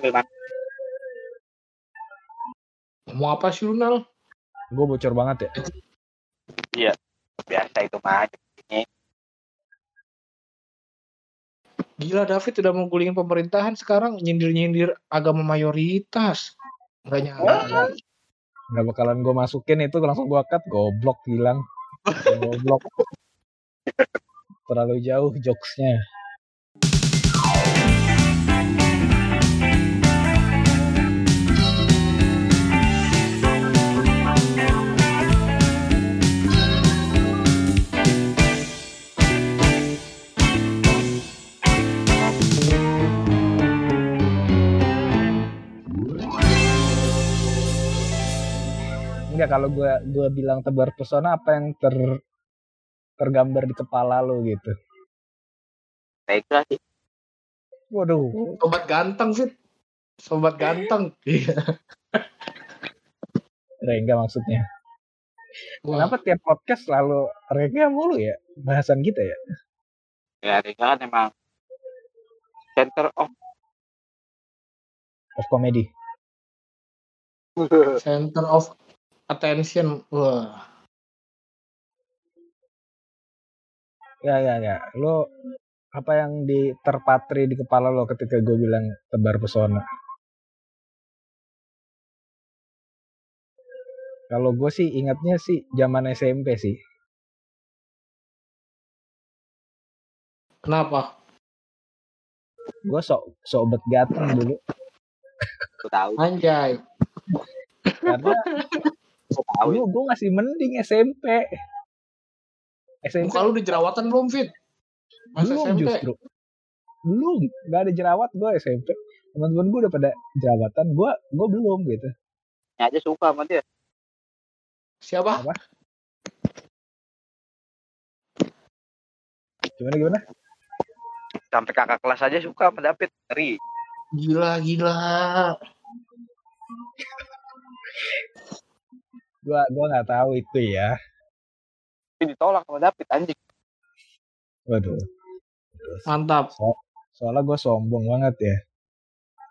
makan. Mau apa sih lu, Nal? Gue bocor banget ya. Biasa itu mah. Gila David udah mau gulingin pemerintahan sekarang nyindir-nyindir agama mayoritas. Gak nyangka. Nggak bakalan gue masukin itu langsung gue cut. Goblok hilang. Goblok. Terlalu jauh jokesnya. Enggak kalau gue gua bilang tebar pesona apa yang ter tergambar di kepala lo gitu. Tega sih. Waduh, Sobat ganteng, Fit. Sobat ganteng. Iya. Rengga maksudnya. Wah, Kenapa tiap podcast selalu Rengga mulu ya bahasan kita ya? Ya, Rega kan emang center of Of comedy. center of attention. Wah. Ya ya ya. Lo apa yang di terpatri di kepala lo ketika gue bilang tebar pesona? Kalau gue sih ingatnya sih zaman SMP sih. Kenapa? Gue sok sok bet ganteng dulu tahu, Anjay. karena tahu. dulu gue masih mending SMP. SMP Muka lu udah jerawatan belum, Fit? Masa belum SMP? justru belum nggak ada jerawat gue SMP teman-teman gue udah pada jerawatan gue gue belum gitu Ya aja suka sama dia. Siapa? gimana gimana Sampai kakak kelas aja suka sama David. Ngeri. Gila, gila. Gue gue nggak tahu itu ya Tapi ditolak sama David anjing. waduh Mantap. soalnya gue sombong banget ya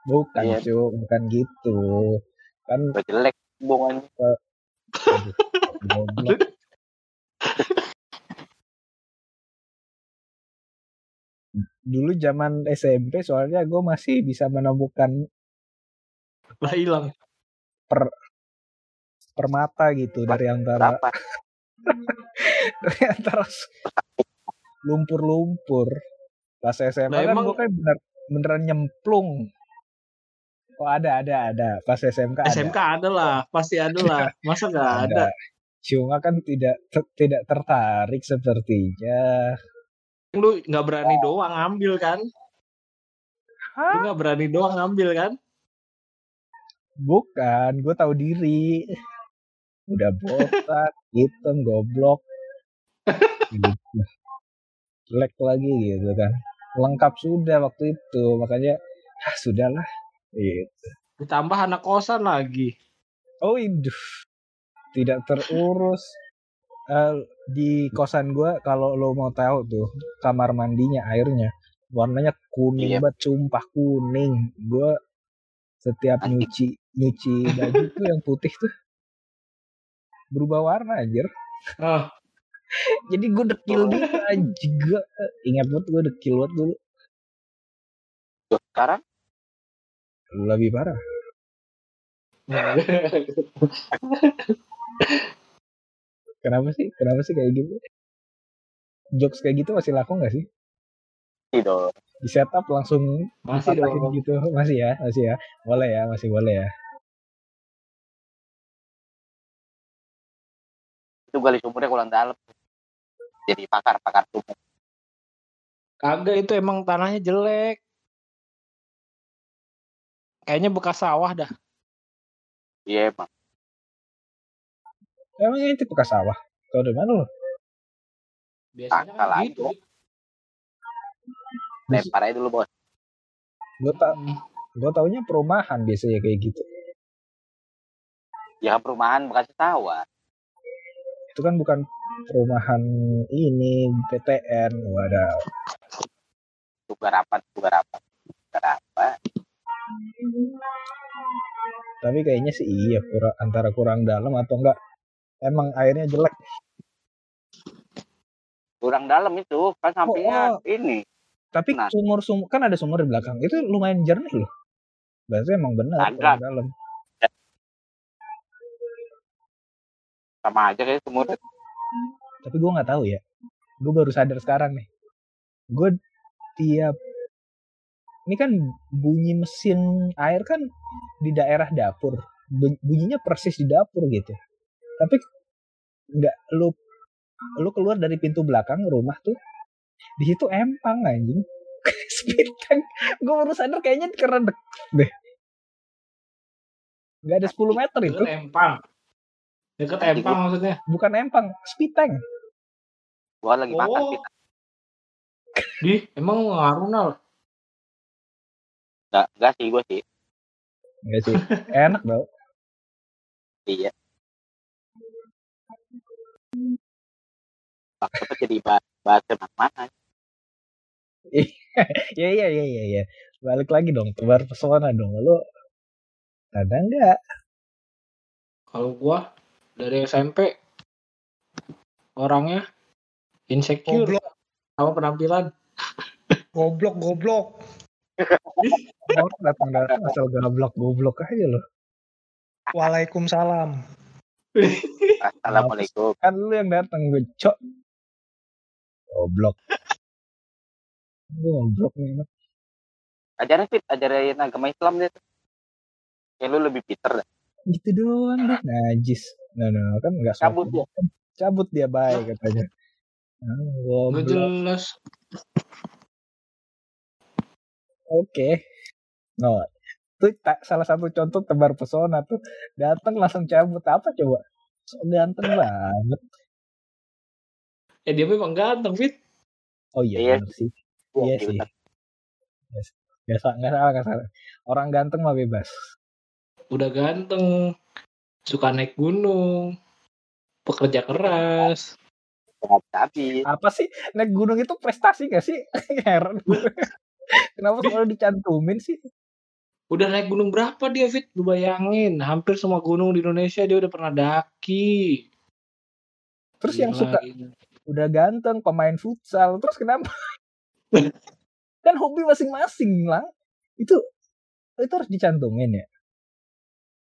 bukan Iya. cu bukan gitu kan Udah jelek goblok. dulu zaman SMP soalnya gue masih bisa menemukan Lah hilang. Permata gitu dari antara dari antara lumpur-lumpur. Pas SMA Lah, kan emang- gue kan bener beneran nyemplung. Oh ada ada ada. Pas SMK ada. SMK ada lah, pasti ada lah. Masa nggak ada? cuma kan tidak ter- tidak tertarik sepertinya. Lu nggak berani doang ngambil kan? Lu nggak berani doang ngambil kan? bukan gue tahu diri udah botak hitam goblok gitu. jelek lagi gitu kan lengkap sudah waktu itu makanya ah sudahlah gitu Ditambah anak kosan lagi. Oh, iduh. Tidak terurus. Eh, di kosan gua kalau lo mau tahu tuh kamar mandinya airnya warnanya kuning Iya. banget, sumpah kuning. Gua setiap nyuci nyuci baju tuh yang putih tuh berubah warna anjir. Oh, Jadi gue dekil anjing gua ingat banget gue dekil banget dulu. Sekarang Lebih parah. Kenapa sih? Kenapa sih kayak gitu? Jokes kayak gitu masih laku nggak sih? tidak. Di setup langsung masih dong. gitu masih ya masih ya boleh ya masih boleh ya Itu gali sumurnya kurang dalam. Jadi pakar-pakar sumur. Kagak itu emang tanahnya jelek. Kayaknya bekas sawah dah. Iya emang. emangnya itu bekas sawah tau dari mana lo Biasanya Akal kan gitu. Lempar aja dulu bos. gue tak gue taunya perumahan biasanya kayak gitu Ya perumahan bekas sawah. Itu kan bukan perumahan ini PTN wadah Juga rapat, juga rapat. Juga rapat. Tapi kayaknya sih iya kurang, antara kurang dalam atau enggak emang airnya jelek. Kurang dalam itu kan sampingnya oh. ini. Tapi Nah. sumur sumur kan ada sumur di belakang. Itu lumayan jernih loh. Berarti emang benar kurang dalam. Sama aja kayak semua. Tapi gue nggak tahu ya. Gue baru sadar sekarang nih. Gue tiap ini kan bunyi mesin air kan di daerah dapur. Bu- Bunyinya persis di dapur gitu. Tapi nggak lu lu keluar dari pintu belakang rumah tuh di situ empang anjing. Speed tank. Gue baru sadar kayaknya karena dek deh. Nggak ada 10 meter itu. Deket empang. Deket empang maksudnya. Bukan empang, tank. Gua lagi makan Oh. kita. Di, emang ngaruh nal. Enggak, enggak sih gua sih. Enggak sih. Enak tau. Iya. Waktu jadi bahas bahas mana? ya iya iya iya iya balik lagi dong tebar pesona dong lu ada nggak Kalau gua dari SMP orangnya insecure Goblok, sama penampilan. goblok, goblok. orang datang datang asal gablok goblok aja lo Waalaikumsalam. Assalamualaikum. kan lu yang datang gue cok goblok goblok nih Ajarin fit, ajarin agama Islam deh. Kayak lu lebih pinter dah. gitu doang deh najis nah, nah kan nggak Cabut sopan. cabut dia baik katanya goblok jelas. oke no itu salah satu contoh tebar pesona tuh datang langsung cabut apa coba so ganteng banget Eh dia memang ganteng, Fit. oh iya, Iya. sih Iya sih. bener. Gak, sa- nggak salah, nggak salah. Orang ganteng mah bebas. Udah ganteng. Suka naik gunung. Pekerja keras. Habis. Apa sih naik gunung itu prestasi gak sih? Heran. Kenapa selalu dicantumin sih? Udah naik gunung berapa dia, Fit? Lu bayangin. Hampir semua gunung di Indonesia dia udah pernah daki. Terus yang Gila, suka gila. udah ganteng pemain futsal. Terus kenapa? kan hobi masing-masing lah. Itu itu harus dicantumin ya.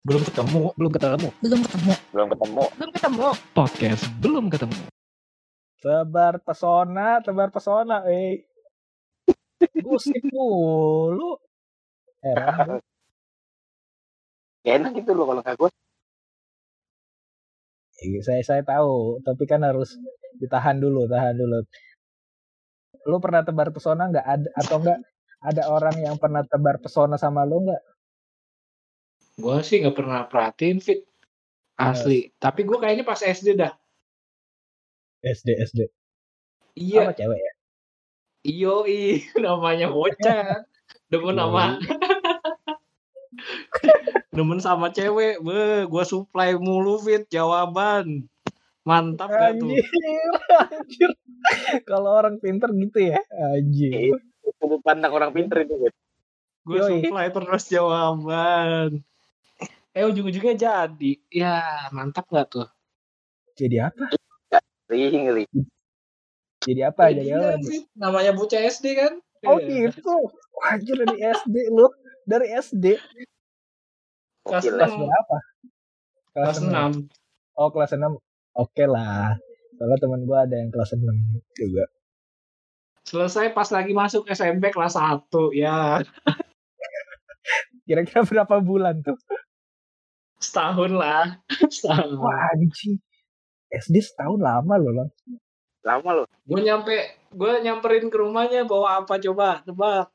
Belum ketemu. belum ketemu belum ketemu Belum ketemu. belum ketemu podcast belum ketemu Tebar pesona, tebar pesona, eh. Gosip mulu. Heran. Gak enak gitu loh kalau gue. Iya, saya saya tahu, tapi kan harus ditahan dulu, tahan dulu. Lu pernah tebar pesona nggak ada atau enggak ada orang yang pernah tebar pesona sama lu nggak? Gua sih nggak pernah perhatiin, Fit. Asli. Tapi gua kayaknya pas SD dah. SD SD. Iya. Apa cewek ya? Iyo, namanya bocah. Demen Iya, sama Demen sama cewek, be, gua supply mulu fit jawaban. Mantap gak tuh? Anjir, anjir. Kalau orang pinter gitu ya, anjir. Sudut pandang orang pinter itu. Fit. Gue Yoi. supply terus jawaban. Eh ujung-ujungnya jadi. Ya mantap gak tuh? Jadi apa? Ngeri, ngeri. Jadi apa? Ya, Jadi iya, apa? Namanya bocah SD kan? Oh Eh, gitu. Wah, Anjir dari SD lu. Dari SD. Kelas. Kelas enam. berapa? Kelas enam. 6. Oh kelas 6 Oke lah Soalnya teman gua ada yang kelas 6 juga Selesai pas lagi masuk SMP kelas 1. Ya Kira-kira berapa bulan tuh? Setahun lah. Setahun. Wah anjing SD setahun lama loh lang Lama loh. Gue nyampe, gue nyamperin ke rumahnya bawa apa coba? Tebak.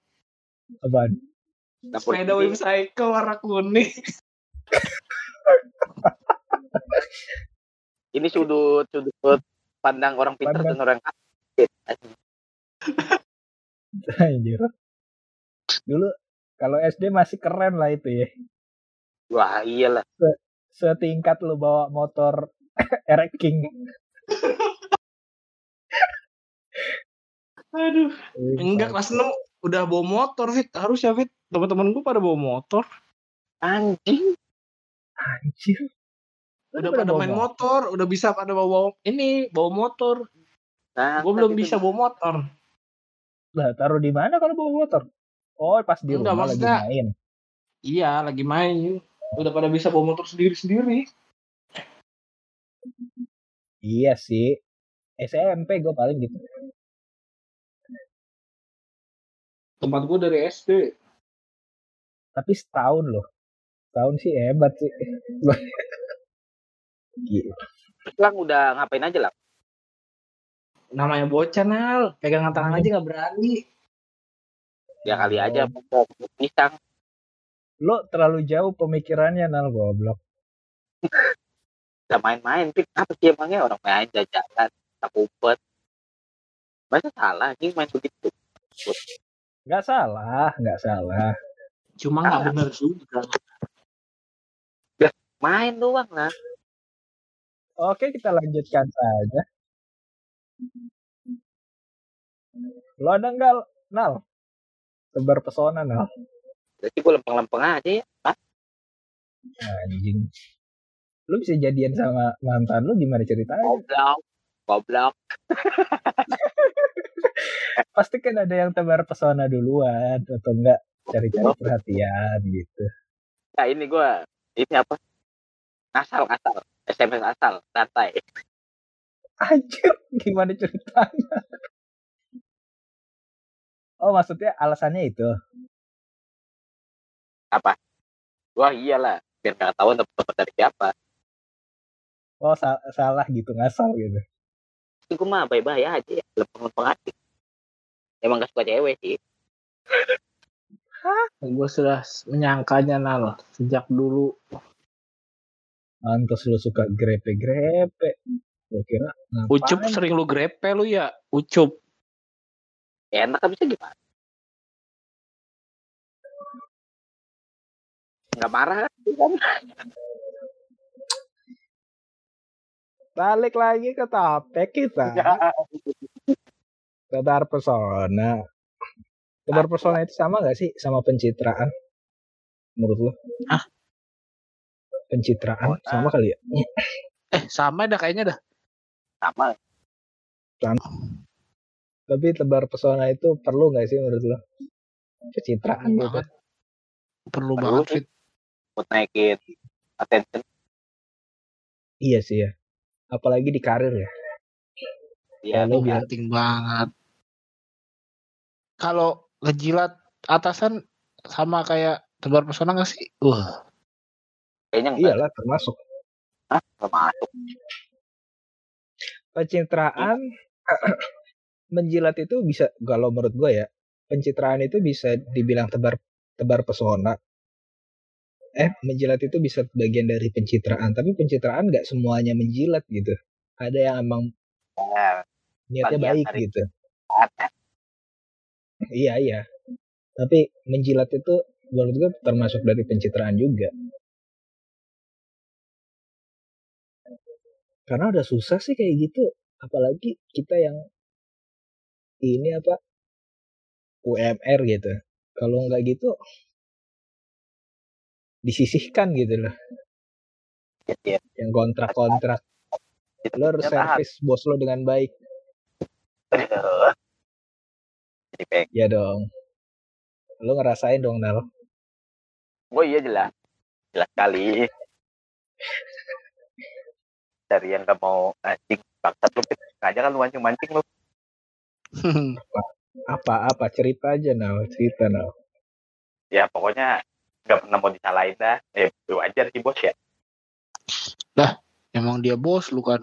Apaan? Sepeda ini. Wimcycle warna kuning. Ini sudut sudut pandang orang Pandang. dan orang. Anjir Dulu Kalau SD masih keren lah itu ya Wah iyalah. Setingkat lu bawa motor Erek King Aduh. Enggak kelas 6 udah bawa motor Fit. Harusnya Fit. Teman-teman gue pada bawa motor. Anjing. Anjir. Lu Udah pada bawa main motor? motor, udah bisa pada bawa ini, bawa motor. Nah, Gue belum itu bisa bawa motor. Lah taruh di mana kalau bawa motor? Oh pas di Enggak, rumah lagi main. Iya, lagi main. Udah pada bisa bawa motor sendiri-sendiri. Iya sih. SMP gue paling gitu. Tempat gue dari SD. Tapi setahun loh. Setahun sih hebat sih. Gila. Lang udah ngapain aja lah? Namanya bocah, Nal. Pegangan tangan aja gak berani. Ya kali aja Oh. mau pisang. Lo terlalu jauh pemikirannya nal goblok. Udah main-main. Pik, apa sih emangnya orang main jalan, tak umpet. Masa salah anjing main begitu? Nggak salah, nggak salah. Cuma gak bener juga. Main doang lah. Oke kita lanjutkan saja. Lo ada nggak nal? Tebar pesona nal. Berarti gue lempeng-lempeng aja ya. Hah? Anjing. Lu bisa jadian sama mantan lu gimana ceritanya? Goblok. Goblok. Pasti kan ada yang tebar pesona duluan atau enggak cari-cari perhatian gitu. Nah ini gue. Ini apa? Asal, asal. SMS asal. Santai. Anjir, gimana ceritanya? Oh maksudnya alasannya itu. Apa? Wah iyalah. Biar gak tahu dapat dari siapa. Oh sa- salah gitu ngasal gitu. Tapi gue mah bye-bye aja ya. Lempeng-lempeng aja. Emang gak suka cewek sih. Gue sudah menyangkanya, Nal. Sejak dulu. Mantus lu suka grepe-grepe. Gue kira ngapain? Ucup sering lu grepe lu ya? Ucup. Ya, enak bisa gimana? Gak marah kan? Balik lagi ke topik kita. Tebar pesona. Tebar pesona itu sama gak sih sama pencitraan? Menurut lu? Ah. Pencitraan Oh, sama kali ya? Eh, sama dah kayaknya dah. Sama. Tapi tebar pesona itu perlu gak sih menurut lu? Pencitraan Perlu gitu. banget. Perlu Perlu banget. Buat naikin attention. Iya sih ya. Apalagi di karir ya. Ya, lu biar penting banget. Kalau ngejilat atasan sama kayak tebar pesona gak sih? Wah, kayaknya enggak. iyalah termasuk Hah? Gak masuk. pencitraan menjilat itu bisa kalau menurut gue ya pencitraan itu bisa dibilang tebar tebar pesona eh menjilat itu bisa bagian dari pencitraan tapi pencitraan nggak semuanya menjilat gitu. Ada yang emang Ya, niatnya baik gitu. ada. iya iya. Tapi menjilat itu menurut gue termasuk dari pencitraan juga. Karena udah susah sih kayak gitu apalagi kita yang ini apa UMR gitu. Kalau nggak gitu disisihkan gitu loh Iya. yang kontrak-kontrak lo harus ternyata servis bos lo dengan baik. Jadi ya dong lo ngerasain dong Nal Oh iya jelas. Jelas kali. Dari yang gak mau anjing. Bangsat lu. Sengaja kan lu mancing-mancing lu. apa-apa cerita aja Nal cerita Nal Ya pokoknya gak pernah mau disalahin dah. Ya wajar sih bos ya. emang dia bos lu kan.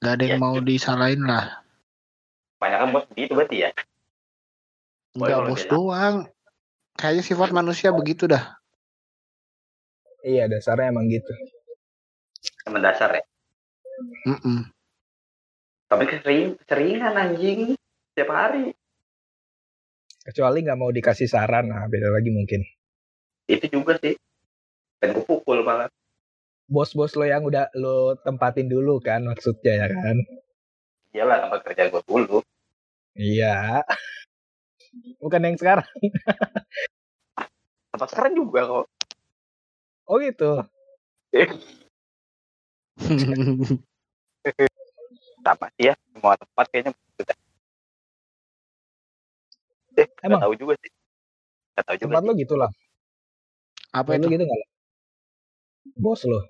Gak ada yang Iya. mau disalahin lah. Banyak kan bos gitu berarti ya. Enggak Boleh, bos boleh. doang. Kayaknya sifat manusia begitu dah. iya dasarnya emang gitu Emang dasar ya. Mm-mm. Tapi kesering, keseringan anjing. Setiap hari. Kecuali nggak mau dikasih saran nah beda lagi mungkin Itu juga sih. Dan gue pukul malah. bos-bos lo yang udah lo tempatin dulu kan maksudnya ya kan Iyalah tempat kerja gue dulu. iya bukan yang sekarang Tempat sekarang juga kok. Oh gitu. sama sih ya semua tempat kayaknya begitu dah. Eh Emang? tahu juga sih nggak tahu juga Tempat sih. lo gitu lah. Apa Tempat itu? lo gitu nggak? Lah? Bos lo.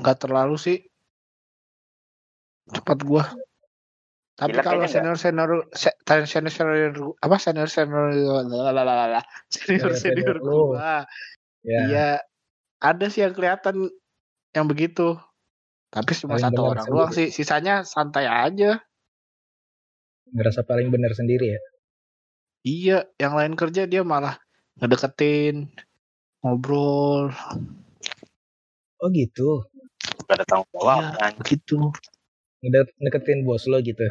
Nggak terlalu sih. Cepat gua. Tapi Gila, kalau senior senior se- senior senior apa senior senior lalalala, senior Senior-senior senior lu. gua, Ya. iya ada sih yang kelihatan yang begitu. Tapi cuma Paling satu orang doang sih, sisanya santai aja. Ngerasa paling benar sendiri ya. Iya, yang lain kerja dia malah ngedeketin, ngobrol, Oh gitu. nggak ada tanggung jawab Iya. kan begitu. Ngede- Deketin bos lo gitu.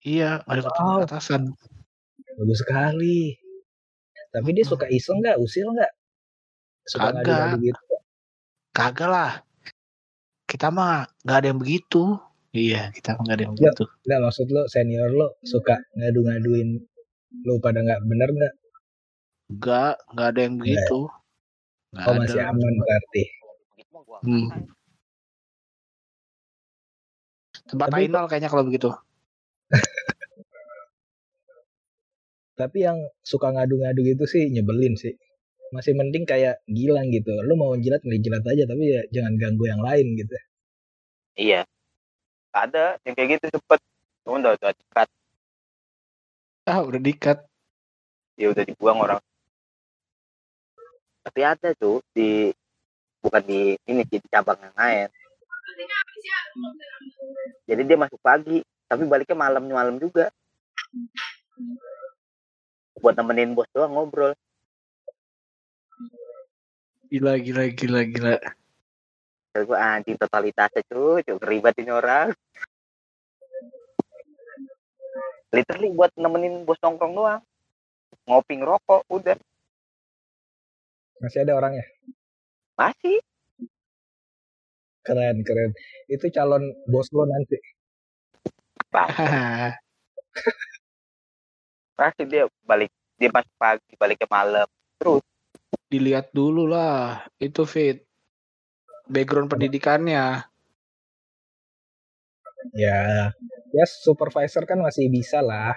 Iya, deketin Wow. atasan. Bagus sekali. Tapi dia suka iseng nggak? Usil nggak? Suka Kagak. gitu. Kagak lah. Kita mah nggak ada yang begitu. Iya, kita nggak ada yang Ya. begitu. Nggak maksud lo senior lo suka ngadu-ngaduin lo pada nggak bener nggak? Nggak, nggak ada yang begitu. Nggak Oh ada. masih aman berarti. Hmm. Tempat Tapi- Ainal kayaknya kalau begitu. Tapi yang suka ngadu-ngadu gitu sih nyebelin sih. Masih mending kayak Gilang gitu. Lo mau jilat jilat aja tapi ya jangan ganggu yang lain gitu. iya ada yang kayak gitu cepet. Cuma udah udah dikat Ah, udah dikat. ya udah dibuang orang. Tapi ada tuh di bukan di ini sih, di cabang yang lain. Jadi dia masuk pagi tapi baliknya malam malam juga. Buat nemenin bos doang ngobrol. Gila, gila, gila, gila. Terus gue anjing totalitasnya cuy, cuy ribet ini orang. Literally buat nemenin bos nongkrong doang. Ngopi ngerokok, udah. Masih ada orangnya. Masih. Keren keren. Itu calon bos lo nanti. Pasti dia balik. Dia masuk pagi, baliknya malam. Dilihat dulu lah. Itu fit. Background pendidikannya. Ya, ya supervisor kan masih bisa lah.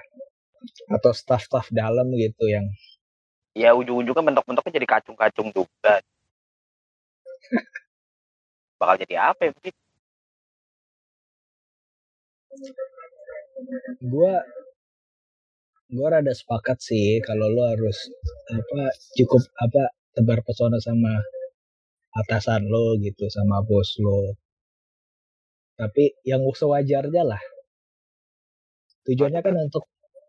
Atau staff-staff dalam gitu yang Ya ujung-ujungnya bentuk-bentuknya jadi kacung-kacung juga. Bakal jadi apa ya begitu? gua gua rada sepakat sih kalau lo harus apa cukup apa tebar pesona sama atasan lo gitu sama bos lo. Tapi yang sewajarnya lah. Tujuannya kan untuk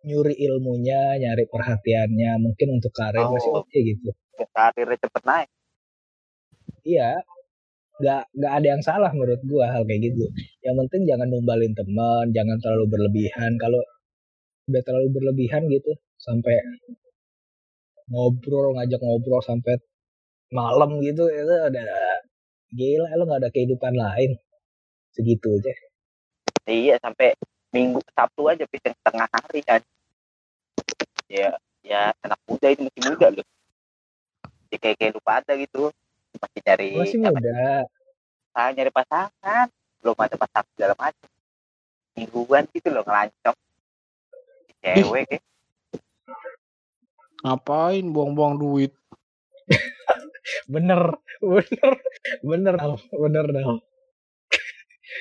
nyuri ilmunya nyari perhatiannya mungkin untuk karir masih Oh. oke gitu. Karirnya cepet naik. iya. Nggak nggak ada yang salah menurut gua hal kayak gitu. Yang penting jangan numbalin teman jangan terlalu berlebihan. Kalau udah terlalu berlebihan gitu sampai ngobrol ngajak ngobrol sampai malam gitu itu udah gila lo nggak ada kehidupan lain segitu aja Iya sampai minggu Sabtu aja pisang setengah hari kan. Ya ya anak muda itu masih muda loh. Ya, kayak kayak lupa ada gitu. Masih cari masih muda pasangan, nyari pasangan. Belum ada pasangan segala macam. Mingguan gitu loh ngelancong. Cewek Ngapain buang-buang duit? bener bener bener Nal. bener Nal.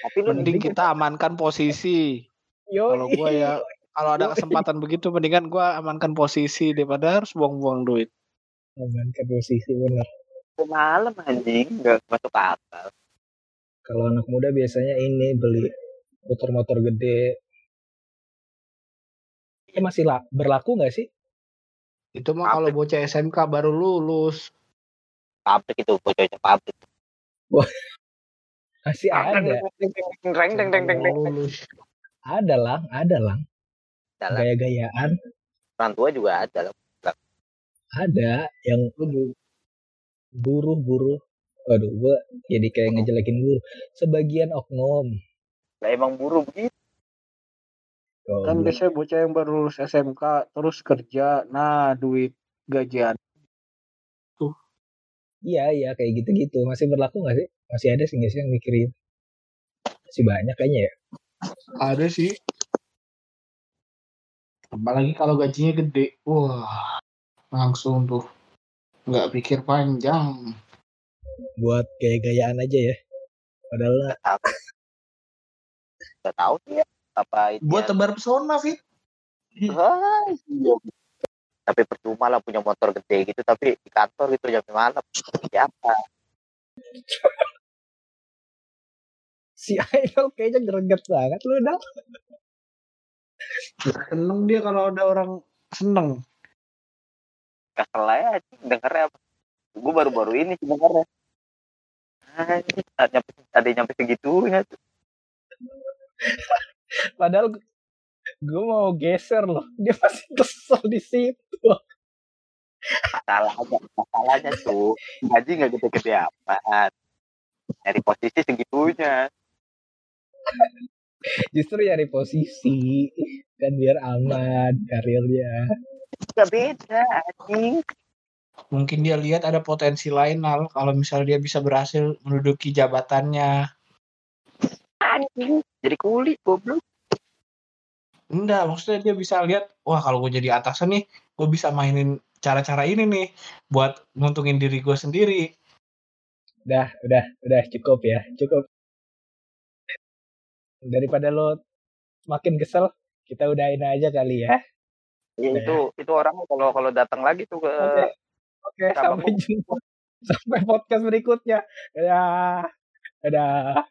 tapi lu Mending kita amankan posisi. Yo, Kalau gua ya, kalau ada kesempatan begitu, mendingan gua amankan posisi daripada harus buang-buang duit. amankan posisi bener malam anjing nggak masuk akal. kalau anak muda biasanya ini beli motor-motor gede itu masih la- berlaku nggak sih Itu mah kalau bocah SMK baru lulus. Pabrik itu bocahnya pabrik. masih ada. Reng deng deng deng deng. Lulus. ada lang ada lang. Dalam gaya-gayaan. Orang tua juga ada loh. ada yang buruh-buruh. Waduh gua jadi kayak ngejelekin buruh. Sebagian oknum. Lah emang buru begitu. Oh, Kan biasanya bocah yang baru lulus SMK terus kerja, nah duit gajian Iya iya kayak gitu-gitu masih berlaku nggak sih? Masih ada sih nggak sih yang mikirin? Masih banyak kayaknya ya. Ada sih. Apalagi kalau gajinya gede. Wah, langsung tuh. Nggak pikir panjang. Buat gaya-gayaan aja ya. Padahal Gak tahu sih ya apa itu. Buat tebar pesona, Fit. Ah, iya. Tapi percuma lah punya motor gede gitu tapi di kantor gitu jam malam. Siapa? si Idol kayaknya greget banget lu Dal. Seneng dia kalau ada orang seneng. Kesel aja dengernya apa. Gue baru-baru ini sih dengernya. Ada nyampe, ada yang nyampe segitunya tuh. Padahal gue mau geser loh. Dia masih kesel di situ. Masalahnya, masalahnya tuh gaji nggak gede-gede amat. Dari posisi segitunya. Justru nyari posisi kan biar aman karirnya. Gak beda, anjing. Mungkin dia lihat ada potensi lain, Nal. Kalau misalnya dia bisa berhasil menduduki jabatannya. Anjing. Jadi kulit, goblok. Enggak, maksudnya dia bisa lihat, wah kalau gue jadi atasan nih, gue bisa mainin cara-cara ini nih buat nguntungin diri gue sendiri. Udah, udah, udah cukup ya, cukup. Daripada lo makin kesel, kita udahin aja kali ya. Ya, itu itu orang kalau kalau datang lagi tuh ke Oke, oke, sama sampai jumpa. Sampai podcast berikutnya. Ya, dadah.